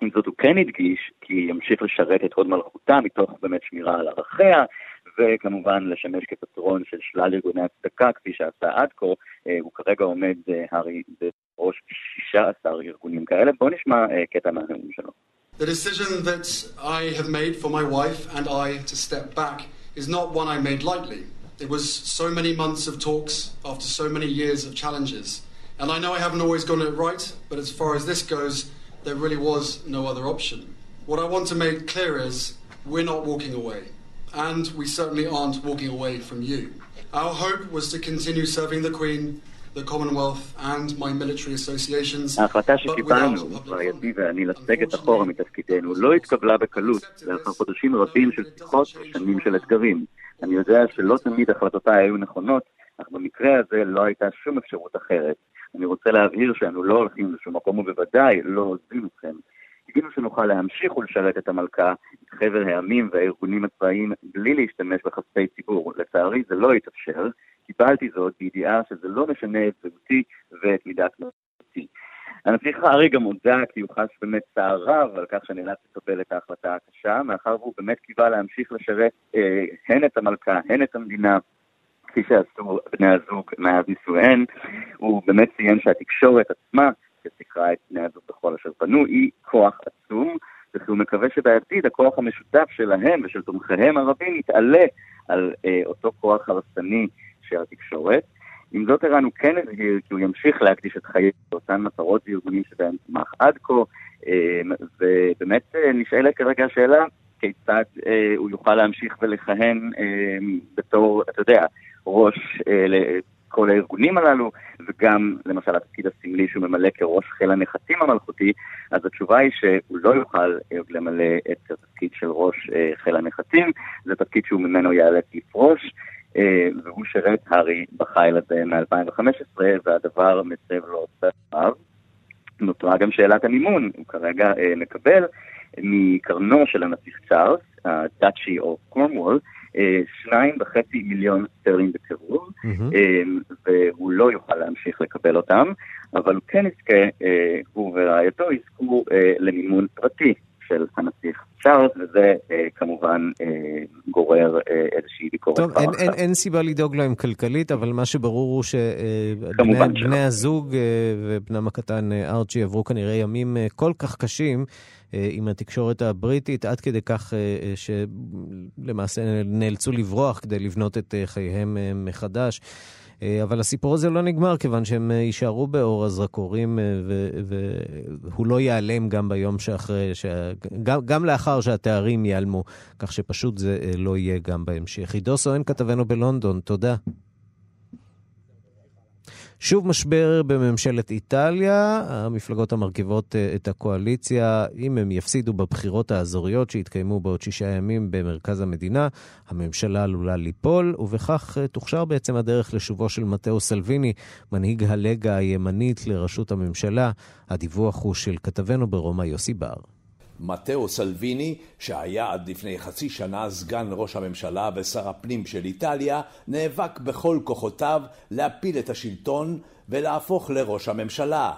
עם זאת הוא כן הדגיש כי ימשיך לשרת את הוד מלכותה מתוך באמת שמירה על ערכיה, וכמובן לשמש כפטרון של שלל ארגוני הצדקה, כפי שעשה עד כה. אה, הוא כרגע עומד, אה, הארי, בראש 16 ארגונים כאלה. בואו נשמע אה, קטע מהנאום שלו. The decision that I have made for my wife and I to step back is not one I made lightly. It was so many months of talks after so many years of challenges. And I know I haven't always gotten it right, but as far as this goes, there really was no other option. What I want to make clear is we're not walking away. And we certainly aren't walking away from you. Our hope was to continue serving the Queen, the Commonwealth, and my military associations. ההחלטה שקיבלנו, רעייתי ואני, לסגת אחורה מתפקידנו, לא התקבלה בקלות, לאחר חודשים רבים של שיחות ושנים של אתגרים. אני יודע שלא תמיד החלטותיי היו נכונות, אך במקרה הזה לא הייתה שום אפשרות אחרת. אני רוצה להבהיר שאנו לא הולכים לשום מקום ובוודאי לא עוזבים אתכם. קיווינו שנוכל להמשיך ולשרת את המלכה, את חבר העמים והארגונים הצבאיים, בלי להשתמש בכספי ציבור. לצערי זה לא התאפשר. קיבלתי זאת בידיעה שזה לא משנה את זהותי ואת מידת מלכותי. הנסיך הארי גם הודה כי הוא חש באמת צער רב על כך שנאלץ לקבל את ההחלטה הקשה, מאחר והוא באמת קיווה להמשיך לשרת אה, הן את המלכה, הן את המדינה, כפי שעשו בני הזוג מאז נישואיהן. הוא באמת ציין שהתקשורת עצמה, שסיקרה את בני הזוג בכל אשר פנו, היא כוח עצום, וכי הוא מקווה שבעתיד הכוח המשותף שלהם ושל תומכיהם הרבים יתעלה על אה, אותו כוח הרסני של התקשורת. עם זאת ערן הוא כן הבהיר כי הוא ימשיך להקדיש את חייו לאותן מטרות וארגונים שבהם תמך עד כה, אה, ובאמת אה, נשאלת כרגע השאלה כיצד אה, הוא יוכל להמשיך ולכהן אה, בתור, אתה יודע, ראש אה, לכל הארגונים הללו, וגם למשל התפקיד הסמלי שהוא ממלא כראש חיל הנחתים המלכותי, אז התשובה היא שהוא לא יוכל למלא את התפקיד של ראש חיל הנחתים, זה תפקיד שהוא ממנו ייאלץ לפרוש. Uh, והוא שירת הארי בחיל הזה מ-2015, והדבר מסב לו צער. נותרה גם שאלת המימון, הוא כרגע uh, מקבל מקרנו של הנסיך צ'ארלס, ה Duchy of Cornwall, שניים וחצי מיליון סטרלינג בקירוב, והוא לא יוכל להמשיך לקבל אותם, אבל הוא כן יזכה, הוא ורעייתו יזכו למימון פרטי של הנסיך צ'ארלס, וזה אה, כמובן אה, גורר אה, איזושהי ביקורת. טוב, אין, אין, אין סיבה לדאוג להם כלכלית, אבל מה שברור הוא שבני הזוג ובנם הקטן ארצ'י עברו כנראה ימים כל כך קשים. עם התקשורת הבריטית, עד כדי כך שלמעשה נאלצו לברוח כדי לבנות את חייהם מחדש. אבל הסיפור הזה לא נגמר, כיוון שהם יישארו באור הזרקורים, והוא לא ייעלם גם ביום שאחרי, ש... גם, גם לאחר שהתארים ייעלמו, כך שפשוט זה לא יהיה גם בהמשך. עידו סואן, כתבנו בלונדון, תודה. שוב משבר בממשלת איטליה, המפלגות המרכיבות את הקואליציה, אם הם יפסידו בבחירות האזוריות שהתקיימו בעוד שישה ימים במרכז המדינה, הממשלה עלולה ליפול, ובכך תוכשר בעצם הדרך לשובו של מתאו סלוויני, מנהיג הלגה הימנית לראשות הממשלה. הדיווח הוא של כתבנו ברומא יוסי בר. מתאו סלוויני, שהיה עד לפני חצי שנה סגן ראש הממשלה ושר הפנים של איטליה, נאבק בכל כוחותיו להפיל את השלטון ולהפוך לראש הממשלה.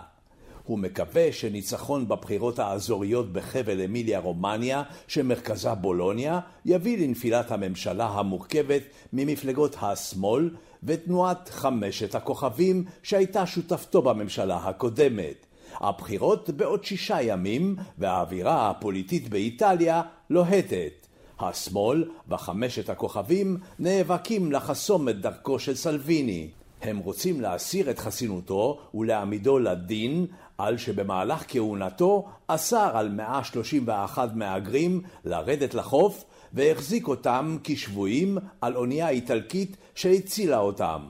הוא מקווה שניצחון בבחירות האזוריות בחבל אמיליה רומניה, שמרכזה בולוניה, יביא לנפילת הממשלה המורכבת ממפלגות השמאל ותנועת חמשת הכוכבים שהייתה שותפתו בממשלה הקודמת. הבחירות בעוד שישה ימים, והאווירה הפוליטית באיטליה לוהטת. השמאל וחמשת הכוכבים נאבקים לחסום את דרכו של סלוויני. הם רוצים להסיר את חסינותו ולהעמידו לדין על שבמהלך כהונתו אסר על 131 מהגרים לרדת לחוף והחזיק אותם כשבויים על אונייה איטלקית שהצילה אותם.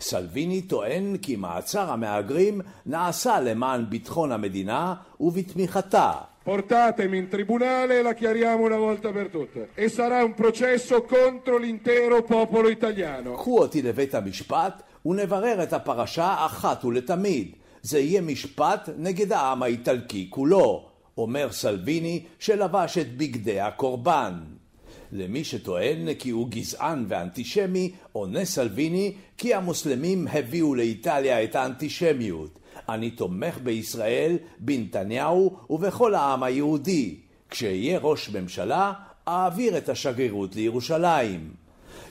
סלוויני טוען כי מעצר המהגרים נעשה למען ביטחון המדינה ובתמיכתה. Portatemi in tribunale e la chiariamo una volta per tutte. E sarà un processo contro l'intero popolo italiano. קחו אותי לבית המשפט ונברר את הפרשה אחת ולתמיד. זה יהיה משפט נגד העם האיטלקי כולו, אומר סלוויני שלבש את בגדי הקורבן. למי שטוען כי הוא גזען ואנטישמי, עונה סלוויני כי המוסלמים הביאו לאיטליה את האנטישמיות. אני תומך בישראל, בנתניהו ובכל העם היהודי. כשאהיה ראש ממשלה, אעביר את השגרירות לירושלים.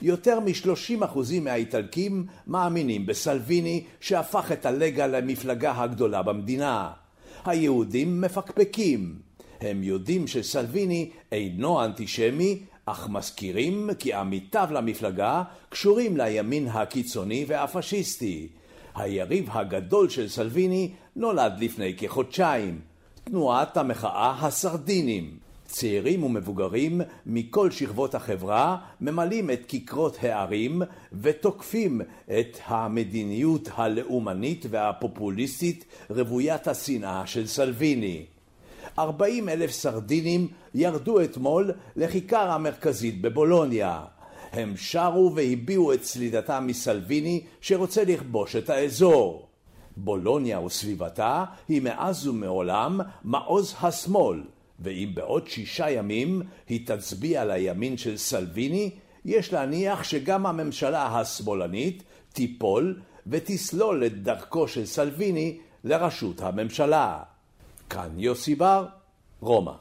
יותר מ-30% מהאיטלקים מאמינים בסלוויני שהפך את הלגה למפלגה הגדולה במדינה. היהודים מפקפקים. הם יודעים שסלוויני אינו אנטישמי, אך מזכירים כי עמיתיו למפלגה קשורים לימין הקיצוני והפשיסטי. היריב הגדול של סלוויני נולד לפני כחודשיים, תנועת המחאה הסרדינים. צעירים ומבוגרים מכל שכבות החברה ממלאים את כיכרות הערים ותוקפים את המדיניות הלאומנית והפופוליסטית רוויית השנאה של סלוויני. 40 אלף סרדינים ירדו אתמול לכיכר המרכזית בבולוניה. הם שרו והביעו את סלידתם מסלוויני שרוצה לכבוש את האזור. בולוניה וסביבתה היא מאז ומעולם מעוז השמאל, ואם בעוד שישה ימים היא תצביע לימין של סלוויני, יש להניח שגם הממשלה השמאלנית תיפול ותסלול את דרכו של סלוויני לראשות הממשלה. כאן יוסי בר, רומא.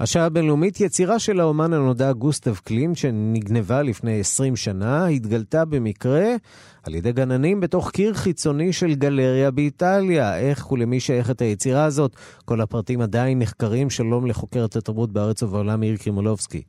השעה הבינלאומית, יצירה של האומן הנודע גוסטב קלימט, שנגנבה לפני 20 שנה, התגלתה במקרה על ידי גננים בתוך קיר חיצוני של גלריה באיטליה. איך ולמי שייכת היצירה הזאת? כל הפרטים עדיין נחקרים. שלום לחוקרת התרבות בארץ ובעולם, עיר קרימולובסקי.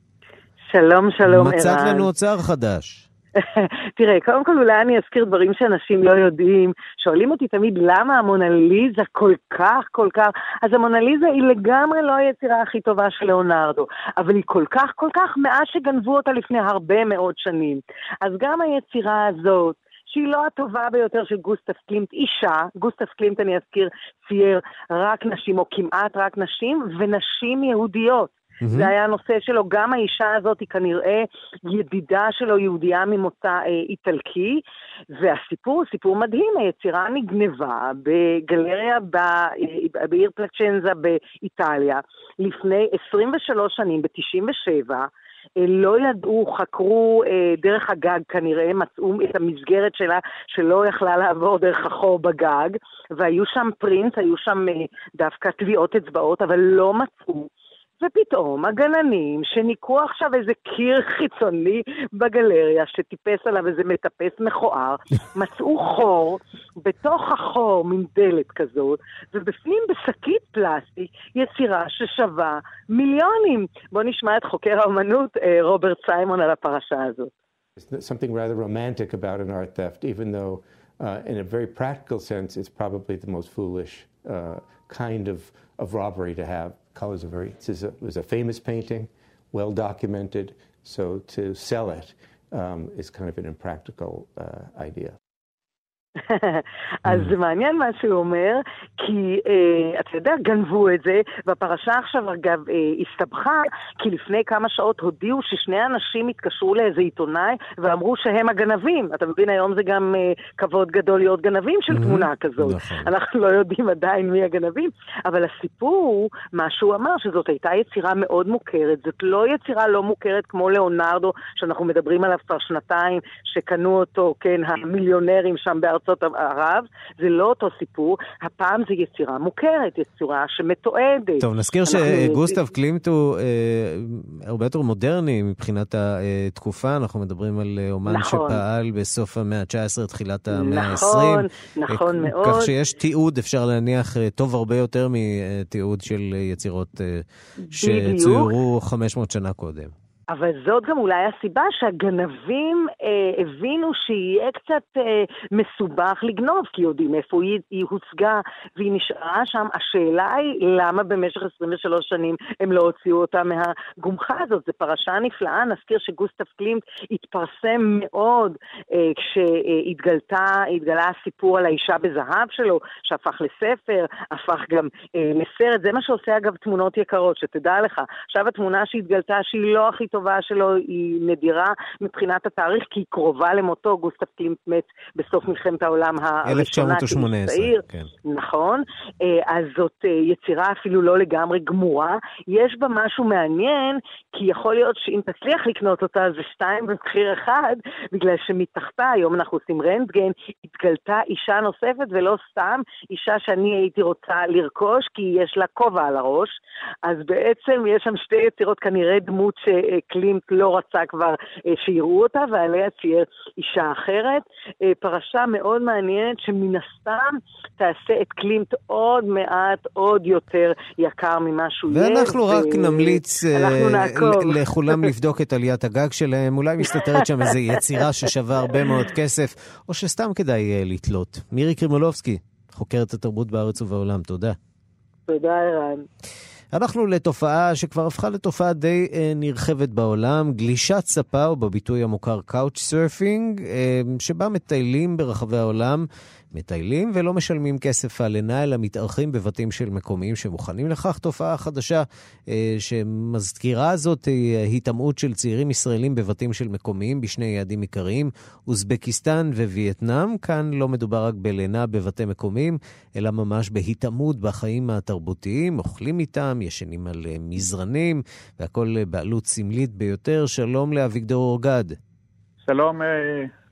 שלום, שלום, ערן. מצאת לנו אוצר חדש. תראה, קודם כל אולי אני אזכיר דברים שאנשים לא יודעים. שואלים אותי תמיד למה המונליזה כל כך, כל כך... אז המונליזה היא לגמרי לא היצירה הכי טובה של ליאונרדו, אבל היא כל כך, כל כך מאז שגנבו אותה לפני הרבה מאוד שנים. אז גם היצירה הזאת, שהיא לא הטובה ביותר של גוסטף קלימט, אישה, גוסטף קלימט, אני אזכיר, צייר רק נשים, או כמעט רק נשים, ונשים יהודיות. Mm-hmm. זה היה הנושא שלו, גם האישה הזאת היא כנראה ידידה שלו, יהודייה ממוצא אה, איטלקי, והסיפור סיפור מדהים, היצירה נגנבה בגלריה ב, אה, בעיר פלצ'נזה באיטליה לפני 23 שנים, ב-97, לא ידעו, חקרו אה, דרך הגג כנראה, מצאו את המסגרת שלה שלא יכלה לעבור דרך החור בגג, והיו שם פרינס, היו שם אה, דווקא טביעות אצבעות, אבל לא מצאו. ופתאום הגננים שניקו עכשיו איזה קיר חיצוני בגלריה שטיפס עליו איזה מטפס מכוער, מצאו חור, בתוך החור מין דלת כזאת, ובפנים בשקית פלסטיק יצירה ששווה מיליונים. בואו נשמע את חוקר האומנות רוברט סיימון על הפרשה הזאת. something rather romantic about an art theft, even though uh, in a very practical sense it's probably the most foolish uh, kind of, of robbery to have. Colors are very, a, was a famous painting, well documented, so to sell it um, is kind of an impractical uh, idea. אז זה מעניין מה שהוא אומר, כי אה, אתה יודע, גנבו את זה, והפרשה עכשיו אגב אה, הסתבכה, כי לפני כמה שעות הודיעו ששני אנשים התקשרו לאיזה עיתונאי ואמרו שהם הגנבים. אתה מבין, היום זה גם אה, כבוד גדול להיות גנבים של תמונה כזאת. נכון. אנחנו לא יודעים עדיין מי הגנבים, אבל הסיפור הוא, מה שהוא אמר, שזאת הייתה יצירה מאוד מוכרת. זאת לא יצירה לא מוכרת כמו ליאונרדו, שאנחנו מדברים עליו כבר שנתיים, שקנו אותו, כן, המיליונרים שם בארצות ערב. זה לא אותו סיפור, הפעם זו יצירה מוכרת, יצירה שמתועדת. טוב, נזכיר שגוסטב יודעים- קלימט הוא אה, הרבה יותר מודרני מבחינת התקופה, אנחנו מדברים על אה, אומן נכון. שפעל בסוף המאה ה-19, תחילת המאה ה-20. נכון, נכון מאוד. כך שיש תיעוד, אפשר להניח, אה, טוב הרבה יותר מתיעוד של אה, יצירות אה, שצוירו 500 שנה קודם. אבל זאת גם אולי הסיבה שהגנבים אה, הבינו שיהיה קצת אה, מסובך לגנוב, כי יודעים איפה היא, היא הוצגה והיא נשארה שם. השאלה היא למה במשך 23 שנים הם לא הוציאו אותה מהגומחה הזאת. זו פרשה נפלאה, נזכיר שגוסטב קלימט התפרסם מאוד אה, כשהתגלתה, התגלה הסיפור על האישה בזהב שלו, שהפך לספר, הפך גם אה, לסרט. זה מה שעושה אגב תמונות יקרות, שתדע לך. עכשיו התמונה שהתגלתה שהיא לא הכי טובה שלו היא נדירה מבחינת התאריך, כי היא קרובה למותו, גוסטב קלימט מת בסוף מלחמת העולם הראשונה. כשהוא 1918, צעיר. כן. נכון, אה, אז זאת אה, יצירה אפילו לא לגמרי גמורה. יש בה משהו מעניין, כי יכול להיות שאם תצליח לקנות אותה זה שתיים במחיר אחד, בגלל שמתחתה, היום אנחנו עושים רנטגן, התגלתה אישה נוספת, ולא סתם אישה שאני הייתי רוצה לרכוש, כי יש לה כובע על הראש. אז בעצם יש שם שתי יצירות, כנראה דמות שקלימט לא רצה כבר אה, שיראו אותה, ועליה צייר אישה אחרת. אה, פרשה מאוד מעניינת, שמן הסתם תעשה את קלימט עוד מעט, עוד יותר יקר ממה שהוא יהיה. ואנחנו רק ו- נמליץ אה. ל- לכולם לבדוק את עליית הגג שלהם, אולי מסתתרת שם איזו יצירה ששווה הרבה מאוד כסף, או שסתם כדאי לתלות. מירי קרימולובסקי, חוקרת התרבות בארץ ובעולם, תודה. תודה, ערן. אנחנו לתופעה שכבר הפכה לתופעה די אה, נרחבת בעולם, גלישת ספה, או בביטוי המוכר couch surfing, אה, שבה מטיילים ברחבי העולם, מטיילים ולא משלמים כסף על לינה, אלא מתארחים בבתים של מקומיים שמוכנים לכך. תופעה חדשה אה, שמזכירה זאת היא היטמעות של צעירים ישראלים בבתים של מקומיים בשני יעדים עיקריים, אוזבקיסטן ווייטנאם. כאן לא מדובר רק בלינה בבתי מקומיים, אלא ממש בהיטמעות בחיים התרבותיים, אוכלים איתם, ישנים על אה, מזרנים, והכל אה, בעלות סמלית ביותר. שלום לאביגדור אורגד. שלום, אה,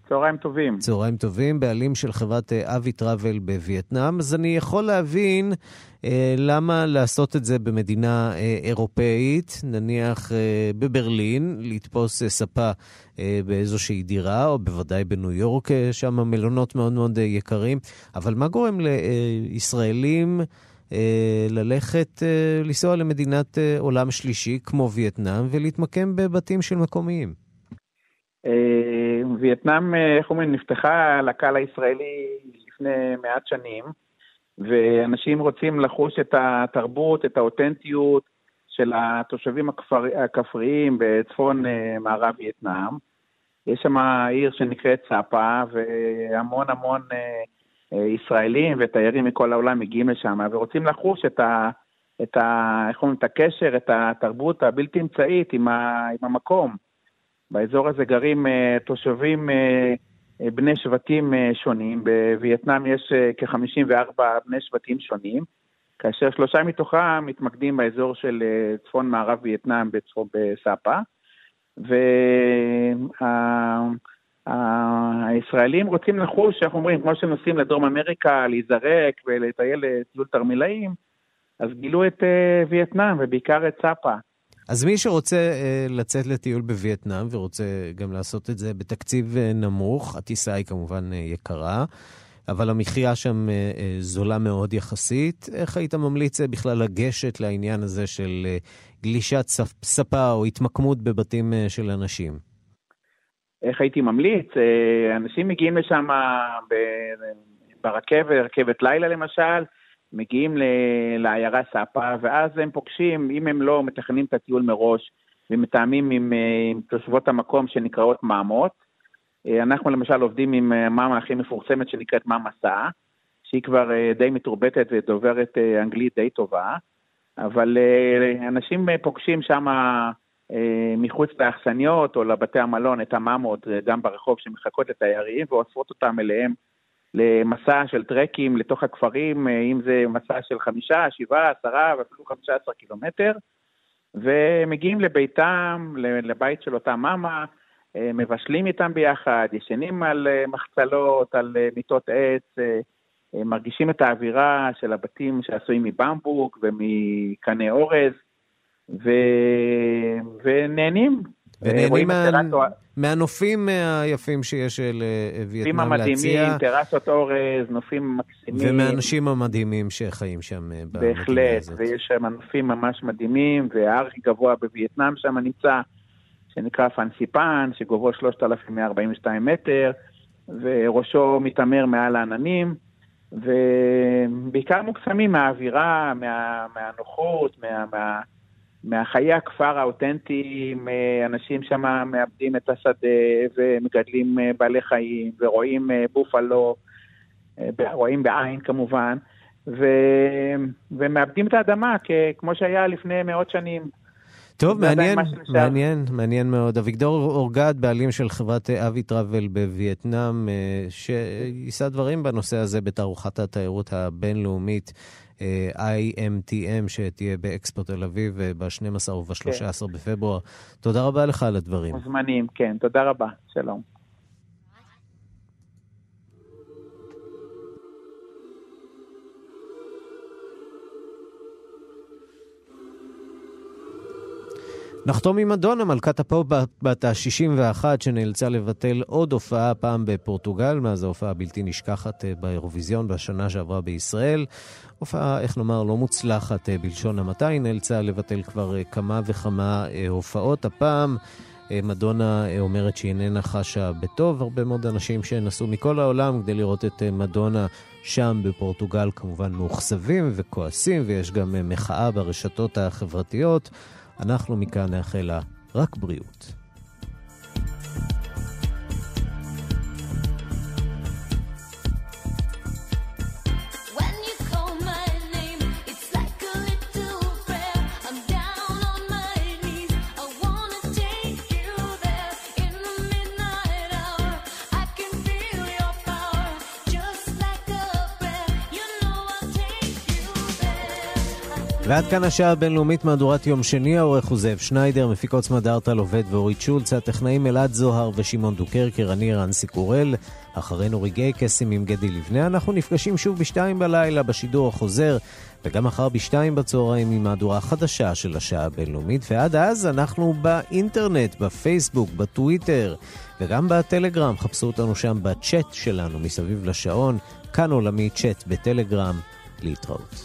צהריים טובים. צהריים טובים, בעלים של חברת אה, אבי טראבל בווייטנאם. אז אני יכול להבין אה, למה לעשות את זה במדינה אה, אירופאית, נניח אה, בברלין, לתפוס אה, ספה אה, באיזושהי דירה, או בוודאי בניו יורק, אה, שם המלונות מאוד מאוד אה, יקרים. אבל מה גורם לישראלים אה, ללכת, אה, לנסוע למדינת אה, עולם שלישי כמו וייטנאם ולהתמקם בבתים של מקומיים? אה, וייטנאם, אה, איך אומרים, נפתחה לקהל הישראלי לפני מעט שנים, ואנשים רוצים לחוש את התרבות, את האותנטיות של התושבים הכפר, הכפריים בצפון אה, מערב וייטנאם. יש שם עיר שנקראת סאפה, והמון המון ישראלים ותיירים מכל העולם מגיעים לשם, ורוצים לחוש את ה... את ה... איך אומרים? את הקשר, את התרבות הבלתי אמצעית עם, ה, עם המקום. באזור הזה גרים uh, תושבים uh, uh, בני שבטים שונים. בווייטנאם יש uh, כ-54 בני שבטים שונים, כאשר שלושה מתוכם מתמקדים באזור של צפון מערב וייטנאם בצפון בסאפה. והישראלים רוצים לחוש, איך אומרים, כמו שנוסעים לדרום אמריקה, להיזרק ולטייל לטיול תרמילאים, אז גילו את וייטנאם ובעיקר את סאפה. אז מי שרוצה אה, לצאת לטיול בווייטנאם ורוצה גם לעשות את זה בתקציב אה, נמוך, הטיסה היא כמובן אה, יקרה, אבל המחיה שם אה, אה, זולה מאוד יחסית. איך היית ממליץ אה, בכלל לגשת לעניין הזה של אה, גלישת ספ, ספה או התמקמות בבתים אה, של אנשים? איך הייתי ממליץ? אה, אנשים מגיעים לשם ברכבת, רכבת לילה למשל, מגיעים לעיירה סאפה, ואז הם פוגשים, אם הם לא מתכננים את הטיול מראש, ומתאמים עם, אה, עם תושבות המקום שנקראות מאמות, אנחנו למשל עובדים עם מאמה הכי מפורסמת שנקראת מאמה סא, שהיא כבר די מתורבתת ודוברת אנגלית די טובה, אבל אנשים פוגשים שם מחוץ לאכסניות או לבתי המלון את המאמות גם ברחוב שמחכות לתיירים ואוספות אותם אליהם למסע של טרקים לתוך הכפרים, אם זה מסע של חמישה, שבעה, עשרה ואפילו חמישה עשר קילומטר, ומגיעים לביתם, לבית של אותה מאמה, מבשלים איתם ביחד, ישנים על מחצלות, על מיטות עץ, מרגישים את האווירה של הבתים שעשויים מבמבוק ומקנה אורז, ו... ונהנים. ונהנים מה... מהנופים היפים שיש לווייטנאם להציע. נופים המדהימים, טרסות אורז, נופים מקסימים. ומהאנשים המדהימים שחיים שם. בהחלט, ויש שם נופים ממש מדהימים, וההר הכי גבוה בווייטנאם שם נמצא, שנקרא פנסיפן, שגובהו 3,142 מטר, וראשו מתעמר מעל העננים. ובעיקר מוקסמים מהאווירה, מה, מהנוחות, מה, מה, מהחיי הכפר האותנטיים, אנשים שם מאבדים את השדה ומגדלים בעלי חיים ורואים בופלו, רואים בעין כמובן, ו... ומאבדים את האדמה כמו שהיה לפני מאות שנים. טוב, מעניין, מעניין, מעניין מאוד. אביגדור אורגד, בעלים של חברת אבי טראבל בווייטנאם, שיישא דברים בנושא הזה בתערוכת התיירות הבינלאומית. IMTM שתהיה באקספו תל אביב ב-12 וב-13 כן. בפברואר. תודה רבה לך על הדברים. מוזמנים, כן, תודה רבה. שלום. נחתום עם מדונה, מלכת הפופ בת ה-61, שנאלצה לבטל עוד הופעה, פעם בפורטוגל, מאז ההופעה הבלתי נשכחת באירוויזיון בשנה שעברה בישראל. הופעה, איך נאמר, לא מוצלחת בלשון המעטה, היא נאלצה לבטל כבר כמה וכמה הופעות. הפעם מדונה אומרת שהיא איננה חשה בטוב. הרבה מאוד אנשים שנסעו מכל העולם כדי לראות את מדונה שם בפורטוגל כמובן מאוכזבים וכועסים, ויש גם מחאה ברשתות החברתיות. אנחנו מכאן נאחל לה רק בריאות. ועד כאן השעה הבינלאומית מהדורת יום שני, העורך הוא זאב שניידר, מפיק עוצמה דארטל עובד ואורית שולץ, הטכנאים אלעד זוהר ושמעון דוקרקר, אני רנסי קורל, אחרינו רגעי קסם עם גדי לבנה, אנחנו נפגשים שוב בשתיים בלילה בשידור החוזר, וגם מחר בשתיים בצהריים עם מהדורה חדשה של השעה הבינלאומית, ועד אז אנחנו באינטרנט, בפייסבוק, בטוויטר, וגם בטלגרם, חפשו אותנו שם בצ'אט שלנו מסביב לשעון, כאן עולמי צ'אט בטלגרם, להתראות.